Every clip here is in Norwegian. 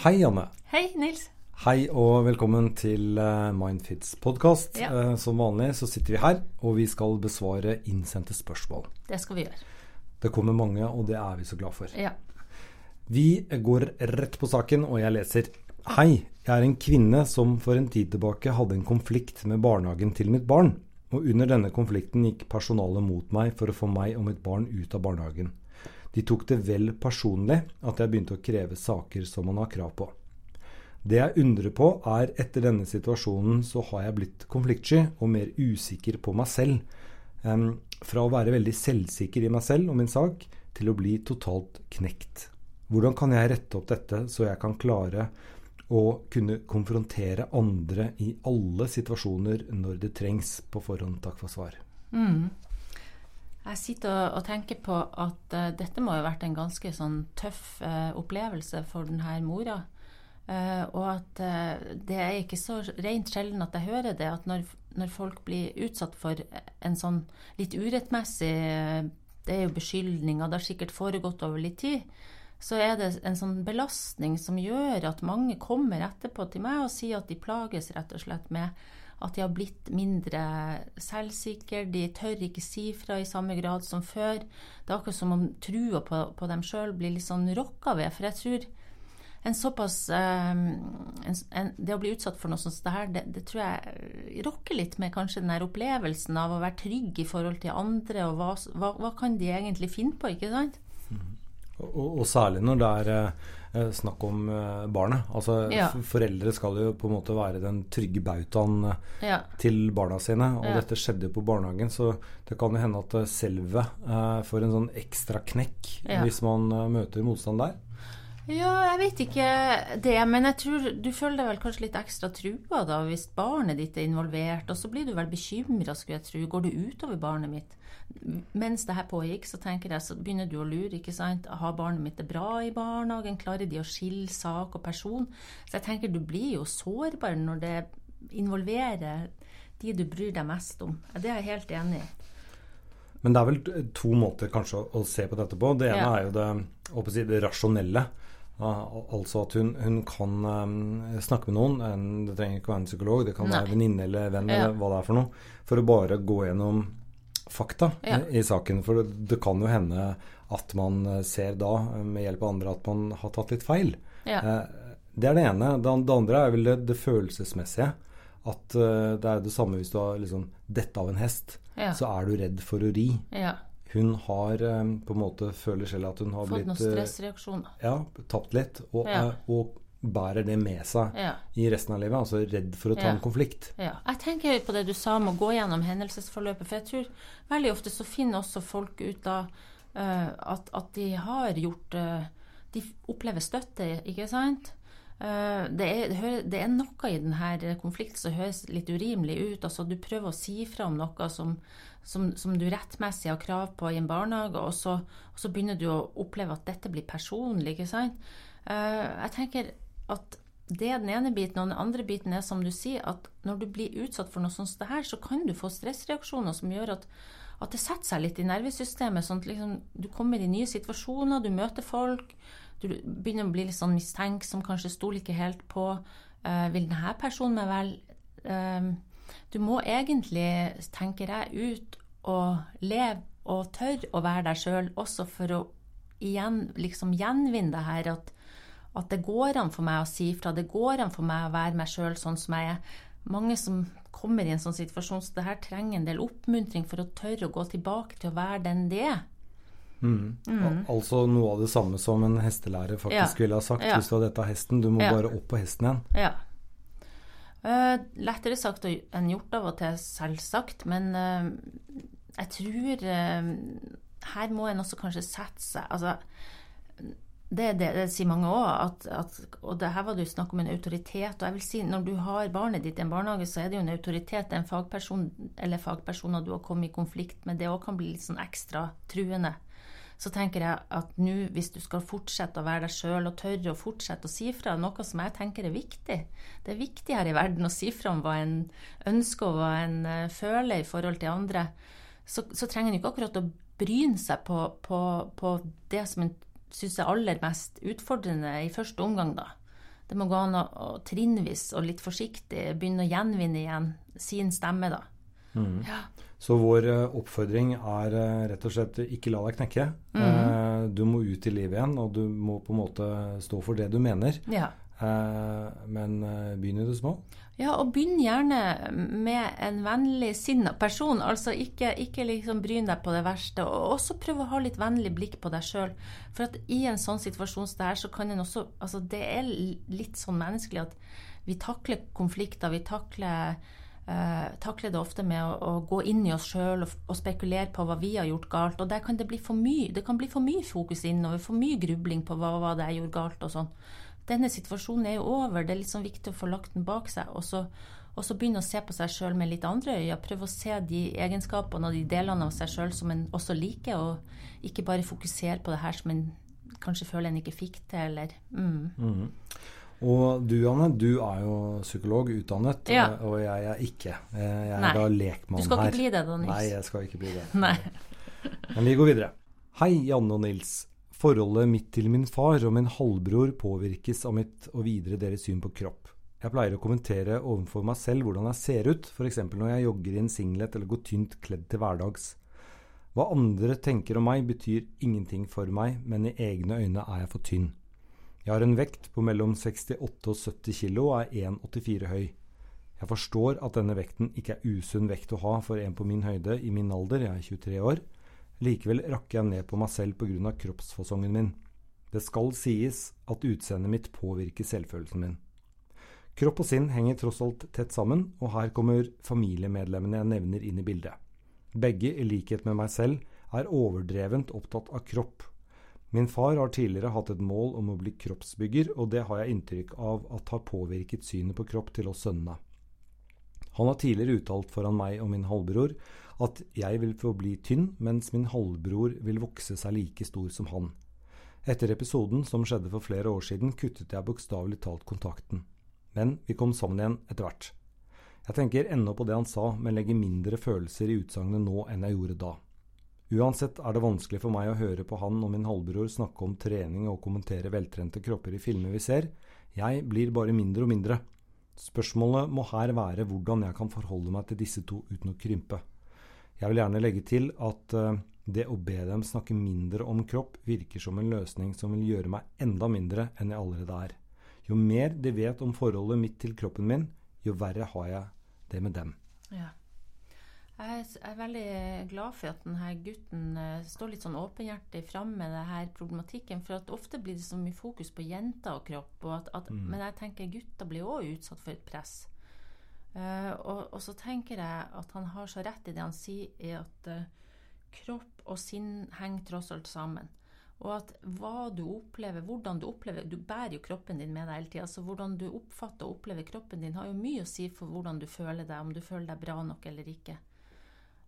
Hei, Janne. Hei, Nils. Hei og velkommen til eh, Mindfits podkast. Ja. Eh, Som vanlig så sitter vi her, og vi skal besvare innsendte spørsmål. Det skal vi gjøre. Det kommer mange, og det er vi så glad for. Ja. Vi går rett på saken, og jeg leser. Hei, jeg er en kvinne som for en tid tilbake hadde en konflikt med barnehagen til mitt barn. Og under denne konflikten gikk personalet mot meg for å få meg og mitt barn ut av barnehagen. De tok det vel personlig at jeg begynte å kreve saker som man har krav på. Det jeg undrer på, er etter denne situasjonen så har jeg blitt konfliktsky og mer usikker på meg selv. Um, fra å være veldig selvsikker i meg selv og min sak, til å bli totalt knekt. Hvordan kan jeg rette opp dette, så jeg kan klare å kunne konfrontere andre i alle situasjoner når det trengs? På forhånd, takk for svar. Jeg sitter og, tenker på at uh, dette må ha vært en ganske sånn tøff uh, opplevelse for denne mora. Uh, og at det er ikke så rent sjelden at jeg hører det, at når, når folk blir utsatt for en sånn litt urettmessig Det er jo beskyldninger, det har sikkert foregått over litt tid. Så er det en sånn belastning som gjør at mange kommer etterpå til meg og sier at de plages rett og slett med at de har blitt mindre selvsikre, de tør ikke si fra i samme grad som før. Det er akkurat som om trua på, på dem sjøl blir litt sånn rokka ved. For jeg tror en såpass eh, en, en, Det å bli utsatt for noe sånt det her, det, det tror jeg rokker litt med kanskje den her opplevelsen av å være trygg i forhold til andre, og hva, hva, hva kan de egentlig finne på, ikke sant? Og, og særlig når det er eh, snakk om eh, barnet. Altså, Ja. Foreldre skal jo på en måte være den trygge bautaen eh, Ja. til barna sine. Og Ja. dette skjedde jo på barnehagen, så det kan jo hende at selve selvet eh, får en sånn ekstra knekk hvis man eh, møter motstand der. Ja, jeg vet ikke det, men jeg tror du føler deg vel kanskje litt ekstra trua da, hvis barnet ditt er involvert, og så blir du vel bekymra, skulle jeg tro. Går det utover barnet mitt? Mens det her pågikk, så tenker jeg, så begynner du å lure, ikke sant. Har barnet mitt det bra i barnehagen? Klarer de å skille sak og person? Så jeg tenker du blir jo sårbar når det involverer de du bryr deg mest om. Det er jeg helt enig i. Men det er vel to måter kanskje å, å se på dette på. Det ene Ja. er jo det, si, det rasjonelle. Ja, al- altså at hun, hun kan um, snakke med noen. En, det trenger ikke være en psykolog, det kan Nei. være venninne eller venn Ja. eller hva det er for noe. For å bare gå gjennom fakta Ja. i, saken. For det, det kan jo hende at man eh, ser da, eh, med hjelp av andre, at man har tatt litt feil. Ja. Eh, Det er det ene. Det, det andre er vel det, det følelsesmessige. At eh, det er det samme hvis du har liksom dette av en hest, Ja. så er du redd for å ri. Hun har eh, på en måte føler selv at hun har Fått blitt noen eh, stressreaksjoner. Ja, tapt litt. Og, Ja. eh, og bærer det med seg Ja. i resten av livet. Altså redd for å ta Ja. en konflikt. Ja, jeg tenker på det du sa om å gå gjennom hendelsesforløpet. For jeg tror veldig ofte så finner også folk ut av uh, at, at de har gjort uh, De opplever støtte, ikke sant? Eh, det, er, det er noe i denne konflikten som høres litt urimelig ut. Altså Du prøver å si fra om noe som, som, som du rettmessig har krav på i en barnehage, og så, og så begynner du å oppleve at dette blir personlig. ikke sant? Eh, jeg tenker at det er den ene biten, og den andre biten er som du sier, at når du blir utsatt for noe sånt som det her, så kan du få stressreaksjoner som gjør at, at det setter seg litt i nervesystemet. sånn at liksom, Du kommer i nye situasjoner, du møter folk, du begynner å bli litt sånn mistenksom, kanskje stoler ikke helt på uh, Vil denne personen meg vel? Uh, du må egentlig, tenker jeg, ut og leve og tørre å være deg sjøl, også for å igjen liksom gjenvinne det her at at det går an for meg å si fra, det går an for meg å være meg sjøl sånn som jeg er. Mange som kommer i en sånn situasjon, så det her trenger en del oppmuntring for å tørre å gå tilbake til å være den det er. Al- Altså noe av det samme som en hestelærer faktisk Ja. ville ha sagt Ja. hvis du har dette hesten. Du må Ja. bare opp på hesten igjen. Ja. Uh, lettere sagt enn gjort av og til, selvsagt, men uh, jeg tror uh, her må en også kanskje sette seg altså, det, det, det sier mange òg, og det her var det jo snakk om en autoritet. Og jeg vil si, når du har barnet ditt i en barnehage, så er det jo en autoritet, en fagperson eller fagpersoner du har kommet i konflikt med. Det òg kan bli litt sånn ekstra truende. Så tenker jeg at nå, hvis du skal fortsette å være deg sjøl og tørre å fortsette å si fra, noe som jeg tenker er viktig Det er viktig her i verden å si fra om hva en ønsker og hva en eh, føler i forhold til andre. Så, så trenger en ikke akkurat å bryne seg på, på, på det som en syns er aller mest utfordrende i første omgang, da. det må gå an å, å trinnvis og litt forsiktig begynne å gjenvinne igjen sin stemme, da. Mm. Ja. Så vår uh, oppfordring er uh, rett og slett ikke la deg knekke. Uh, du må ut i livet igjen, og du må på en måte stå for det du mener. ja. men begynn i det små. Ja, og begynn gjerne med en vennlig sinna person. Altså ikke, ikke liksom bryn deg på det verste. Og også prøv å ha litt vennlig blikk på deg sjøl. For at i en sånn situasjon som det her, så kan en også Altså det er litt sånn menneskelig at vi takler konflikter. Vi takler, eh, takler det ofte med å, å gå inn i oss sjøl og, og spekulere på hva vi har gjort galt. Og der kan det bli for mye. Det kan bli for mye fokus innover. For mye grubling på hva hva det jeg gjorde galt og sånn denne situasjonen er jo over. Det er litt sånn viktig å få lagt den bak seg. Og så, og så begynne å se på seg sjøl med litt andre øyne. Prøve å se de egenskapene og de delene av seg sjøl som en også liker, og ikke bare fokusere på det her som en kanskje føler en ikke fikk til, eller mm. Mm. Og du Anne, du er jo psykolog utdannet, Ja. og jeg er ikke. Eh, Jeg er Nei. da lekmann her. Du skal ikke bli det, da, Nils? Nei, jeg skal ikke bli det. Nei. Men vi går videre. Hei, Janne og Nils. Forholdet mitt til min far og min halvbror påvirkes av mitt og videre deres syn på kropp. Jeg pleier å kommentere overfor meg selv hvordan jeg ser ut, f.eks. når jeg jogger i en singlet eller går tynt kledd til hverdags. Hva andre tenker om meg betyr ingenting for meg, men i egne øyne er jeg for tynn. Jeg har en vekt på mellom 68 og 70 kg og er 1,84 høy. Jeg forstår at denne vekten ikke er usunn vekt å ha for en på min høyde i min alder, jeg er 23 år. Likevel rakker jeg ned på meg selv pga. kroppsfasongen min. Det skal sies at utseendet mitt påvirker selvfølelsen min. Kropp og sinn henger tross alt tett sammen, og her kommer familiemedlemmene jeg nevner inn i bildet. Begge, i likhet med meg selv, er overdrevent opptatt av kropp. Min far har tidligere hatt et mål om å bli kroppsbygger, og det har jeg inntrykk av at har påvirket synet på kropp til oss sønnene. Han har tidligere uttalt foran meg og min halvbror at jeg vil få bli tynn, mens min halvbror vil vokse seg like stor som han. Etter episoden som skjedde for flere år siden, kuttet jeg bokstavelig talt kontakten. Men vi kom sammen igjen etter hvert. Jeg tenker ennå på det han sa, men legger mindre følelser i utsagnet nå enn jeg gjorde da. Uansett er det vanskelig for meg å høre på han og min halvbror snakke om trening og kommentere veltrente kropper i filmer vi ser. Jeg blir bare mindre og mindre. Spørsmålet må her være hvordan jeg kan forholde meg til disse to uten å krympe. Jeg vil gjerne legge til at uh, det å be dem snakke mindre om kropp virker som en løsning som vil gjøre meg enda mindre enn jeg allerede er. Jo mer de vet om forholdet mitt til kroppen min, jo verre har jeg det med dem. Ja. Jeg er veldig glad for at denne gutten uh, står litt sånn åpenhjertig fram med denne problematikken. For ofte blir det så mye fokus på jenter og kropp. Og at, at, mm. Men jeg tenker gutter blir òg utsatt for et press. Uh, og, og, så tenker jeg at han har så rett i det han sier, i at uh, kropp og sinn henger tross alt sammen. Og at hva du opplever, hvordan du opplever Du bærer jo kroppen din med deg hele tida. Så hvordan du oppfatter og opplever kroppen din, har jo mye å si for hvordan du føler deg, om du føler deg bra nok eller ikke.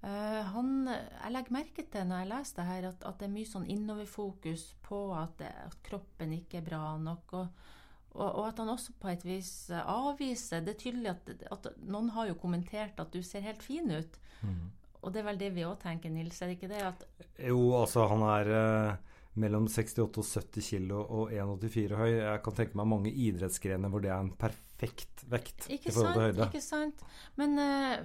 Uh, han, jeg legger merke til når jeg leser det her, at, at det er mye sånn innoverfokus på at, det, at kroppen ikke er bra nok. Og, og, og, at han også på et vis avviser Det er tydelig at, at, noen har jo kommentert at du ser helt fin ut. Mm. Og det er vel det vi òg tenker, Nils, er det ikke det? At jo, altså han er uh, mellom 68 og 70 kg og 1,84 høy. Jeg kan tenke meg mange idrettsgrener hvor det er en perfekt vekt ikke i forhold til høyde. Ikke sant. Men uh,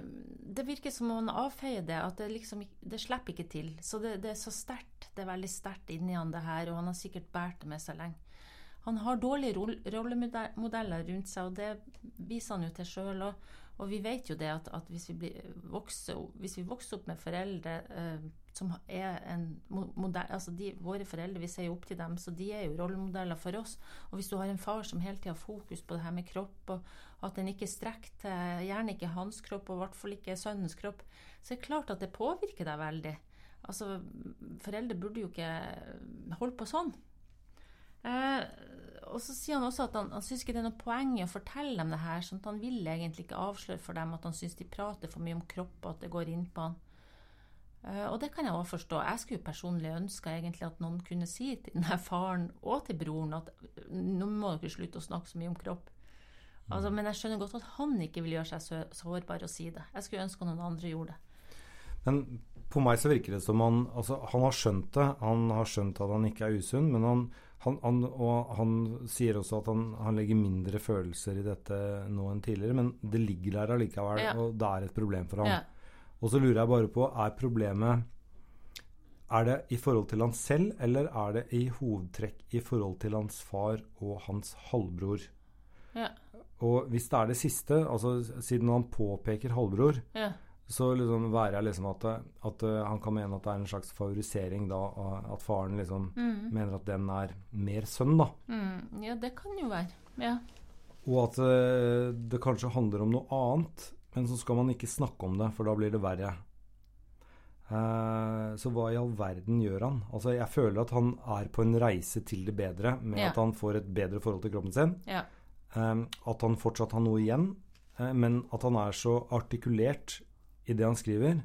det virker som om han avfeier det. At det liksom Det slipper ikke til. Så det, det er så sterkt. Det er veldig sterkt inni han, det her. Og han har sikkert båret det med seg lenge. Han har dårlige rollemodeller rundt seg, og det viser han jo til sjøl. Og, og, vi vet jo det at, at hvis, vi blir, vokser, hvis, vi vokser, opp med foreldre eh, som er en modell, altså de, Våre foreldre, vi ser jo opp til dem, så de er jo rollemodeller for oss. Og hvis du har en far som hele tida har fokus på det her med kropp, og at den ikke strekker til Gjerne ikke hans kropp, og i hvert fall ikke sønnens kropp, så er det klart at det påvirker deg veldig. Altså, Foreldre burde jo ikke holde på sånn. Eh, og så sier han også at han, han syns ikke det er noe poeng i å fortelle dem det her. sånn at Han vil egentlig ikke avsløre for dem at han syns de prater for mye om kropp, og at det går inn på han. Uh, og det kan jeg òg forstå. Jeg skulle personlig ønske egentlig at noen kunne si til denne faren og til broren at nå må dere slutte å snakke så mye om kropp. Altså, men jeg skjønner godt at han ikke vil gjøre seg sårbar og si det. Jeg skulle ønske noen andre gjorde det. Men på meg så virker det som han Altså, han har skjønt det. Han har skjønt at han ikke er usunn, men han, han, han Og han sier også at han, han, legger mindre følelser i dette nå enn tidligere, men det ligger der allikevel, ja. og det er et problem for ham. Ja. Og så lurer jeg bare på, er problemet Er det i forhold til han selv, eller er det i hovedtrekk i forhold til hans far og hans halvbror? Ja. Og hvis det er det siste, altså siden han påpeker halvbror, ja så liksom være liksom at, at uh, han kan mene at det er en slags favorisering da, at faren liksom mm. mener at den er mer sønn, da. Mm. Ja, det kan jo være. Ja. Og at uh, det kanskje handler om noe annet, men så skal man ikke snakke om det, for da blir det verre. Uh, så hva i all verden gjør han? Altså, jeg føler at han er på en reise til det bedre, med ja. at han får et bedre forhold til kroppen sin. Ja. at han fortsatt har noe igjen, men at han er så artikulert i det han skriver,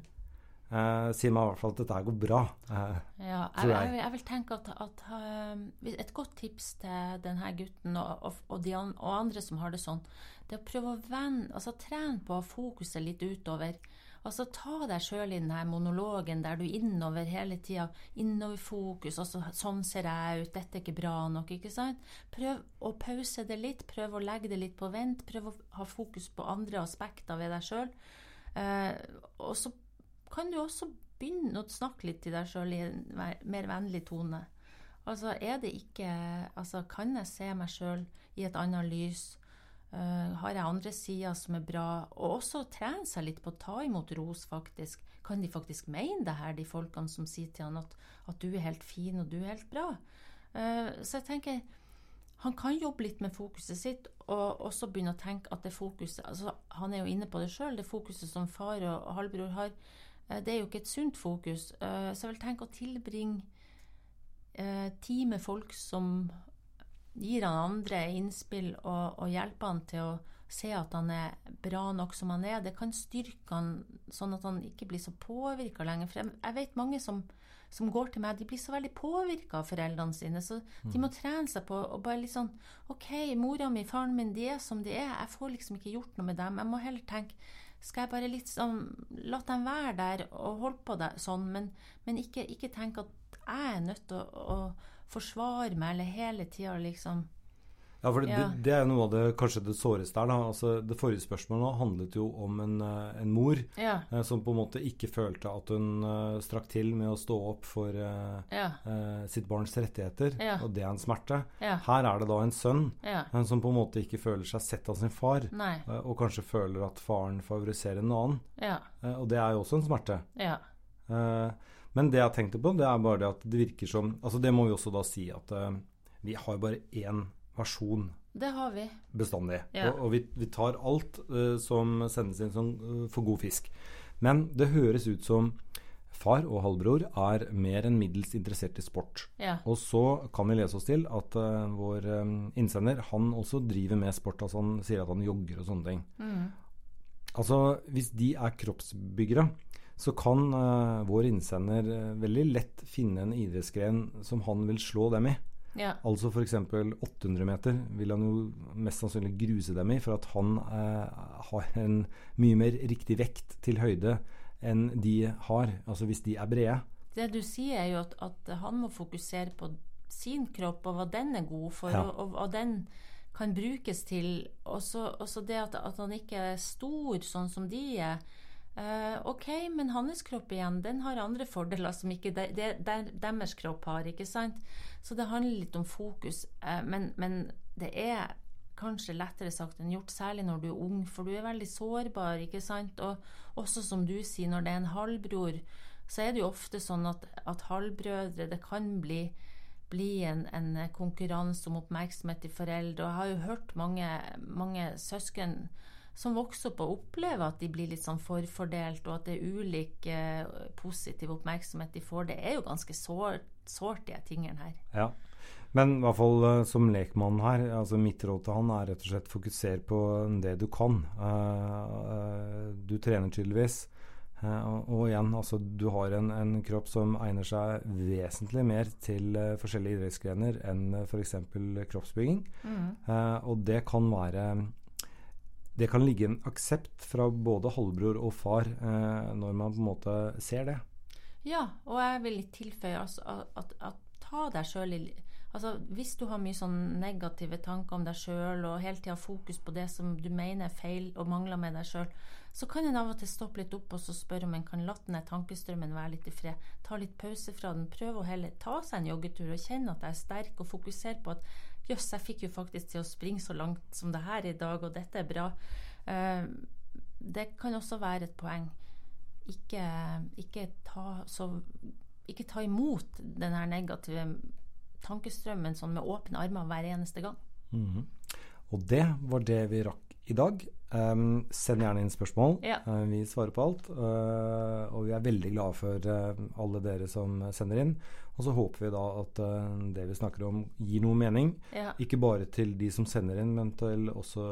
eh, sier meg i hvert fall at dette går bra. Eh, ja, jeg, jeg, jeg, vil tenke at, at uh, et godt tips til denne gutten og, og, og, de og, andre som har det sånn, det er å prøve å vende, altså trene på å fokusere litt utover. Altså Ta deg sjøl i denne monologen der du er innover hele tida. Innoverfokus. Altså, 'Sånn ser jeg ut. Dette er ikke bra nok.' ikke sant? Prøv å pause det litt. Prøv å legge det litt på vent. Prøv å ha fokus på andre aspekter ved deg sjøl. Eh, og så kan du også begynne å snakke litt til deg sjøl i en mer vennlig tone. Altså, er det ikke Altså, kan jeg se meg sjøl i et annet lys? Uh, har jeg andre sider som er bra? Og også trene seg litt på å ta imot ros, faktisk. Kan de faktisk mene det her, de folkene som sier til han at, at du er helt fin og du er helt bra? Uh, så jeg tenker han kan jobbe litt med fokuset sitt, og også begynne å tenke at det fokuset altså Han er jo inne på det sjøl, det fokuset som far og halvbror har, eh, det er jo ikke et sunt fokus. Eh, så jeg vil tenke å tilbringe eh, tid med folk som gir han andre innspill og, og hjelper han til å se at han er bra nok som han er. Det kan styrke han sånn at han ikke blir så påvirka lenger. For jeg, jeg vet mange som som går til meg, de blir så veldig påvirka av foreldrene sine. Så de må trene seg på å bare litt sånn OK, mora mi, faren min, de er som de er. Jeg får liksom ikke gjort noe med dem. Jeg må heller tenke skal jeg bare litt sånn La dem være der og holde på der, sånn, men, men ikke, ikke tenke at jeg er nødt til å, å forsvare meg eller hele tida liksom ja, for det, ja. det, det er noe av det kanskje det såreste her. da. Altså, det forrige spørsmålet handlet jo om en, eh, en mor ja. eh, som på en måte ikke følte at hun uh, strakk til med å stå opp for uh, ja. uh, sitt barns rettigheter, og det er en smerte. Her er det da en sønn som på en måte ikke føler seg sett av sin far, og kanskje føler at faren favoriserer en annen. og det er jo også en smerte. men det jeg tenkte på, det er bare det at det virker som altså Det må vi også da si at vi har bare én versjon det har vi. bestandig. Ja. Og, og vi, vi, tar alt uh, som sendes inn som, uh, for god fisk. Men det høres ut som far og halvbror er mer enn middels interessert i sport. Ja. Og så kan vi lese oss til at uh, vår um, innsender han også driver med sport. altså Han sier at han jogger og sånne ting. Mm. Altså, hvis de er kroppsbyggere, så kan vår innsender veldig lett finne en idrettsgren som han vil slå dem i. Ja. Altså f.eks. 800 meter vil han jo mest sannsynlig gruse dem i, for at han eh, har en mye mer riktig vekt til høyde enn de har, altså hvis de er brede. Det du sier, er jo at, at han må fokusere på sin kropp og hva den er god for, ja. og, hva den kan brukes til. Og så det at, at han ikke er stor sånn som de er Uh, ok, men hans kropp igjen, den har andre fordeler som ikke de, de, de, deres kropp har. ikke sant? Så det handler litt om fokus. Uh, men, men, det er kanskje lettere sagt enn gjort, særlig når du er ung, for du er veldig sårbar. ikke sant? Og også som du sier, når det er en halvbror, så er det jo ofte sånn at, at halvbrødre Det kan bli, bli en, en, konkurranse om oppmerksomhet til foreldre. Og jeg har jo hørt mange, mange søsken som vokser opp og opplever at de blir litt sånn forfordelt, og at det er ulik eh, positiv oppmerksomhet de får. Det er jo ganske sårt, sårt de tingene her. Ja. Men i hvert fall uh, som lekmann her, altså mitt råd til han er rett og slett fokuser på det du kan. Uh, uh, du trener tydeligvis. og igjen, altså du har en, en, kropp som egner seg vesentlig mer til forskjellige idrettsgrener enn f.eks. kroppsbygging. Mm. og det kan være det kan ligge en aksept fra både halvbror og far eh, når man på en måte ser det. Ja, og jeg vil tilføye altså, at, at, ta deg sjøl i Altså, hvis du har mye sånn negative tanker om deg sjøl og hele tida fokus på det som du mener er feil og mangler med deg sjøl, så kan en av og til stoppe litt opp og så spørre om en kan la den tankestrømmen være litt i fred. Ta litt pause fra den. Prøv å heller ta seg en joggetur og kjenne at jeg er sterk, og fokusere på at jøss, jeg fikk jo faktisk til å springe så langt som det her i dag, og dette er bra. Uh, det kan også være et poeng. Ikke, ikke, ta, så, ikke ta imot den her negative tankestrømmen sånn med åpne armer hver eneste gang. Mm -hmm. Og det var det vi rakk i dag. Um, send gjerne inn spørsmål. Ja. Uh, vi svarer på alt. Uh, og vi er veldig glade for uh, alle dere som sender inn. Og så håper vi da at det vi snakker om, gir noe mening. Ja. Ikke bare til de som sender inn, men til, også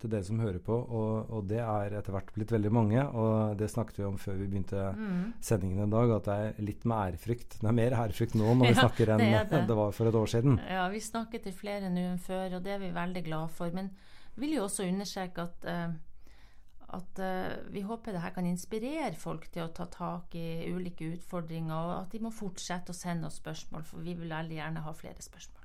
til dere som hører på. Og, og, det er etter hvert blitt veldig mange. Og det snakket vi om før vi begynte mm. sendingen i dag, at det er litt med ærefrykt. Det er mer ærefrykt nå når vi snakker enn det, det. det var for et år siden. Ja, vi snakker til flere nå enn før, og det er vi veldig glad for. men vil jo også understreke at, eh, at uh, vi håper det her kan inspirere folk til å ta tak i ulike utfordringer, og at de må fortsette å sende oss spørsmål, for vi vil veldig gjerne ha flere spørsmål.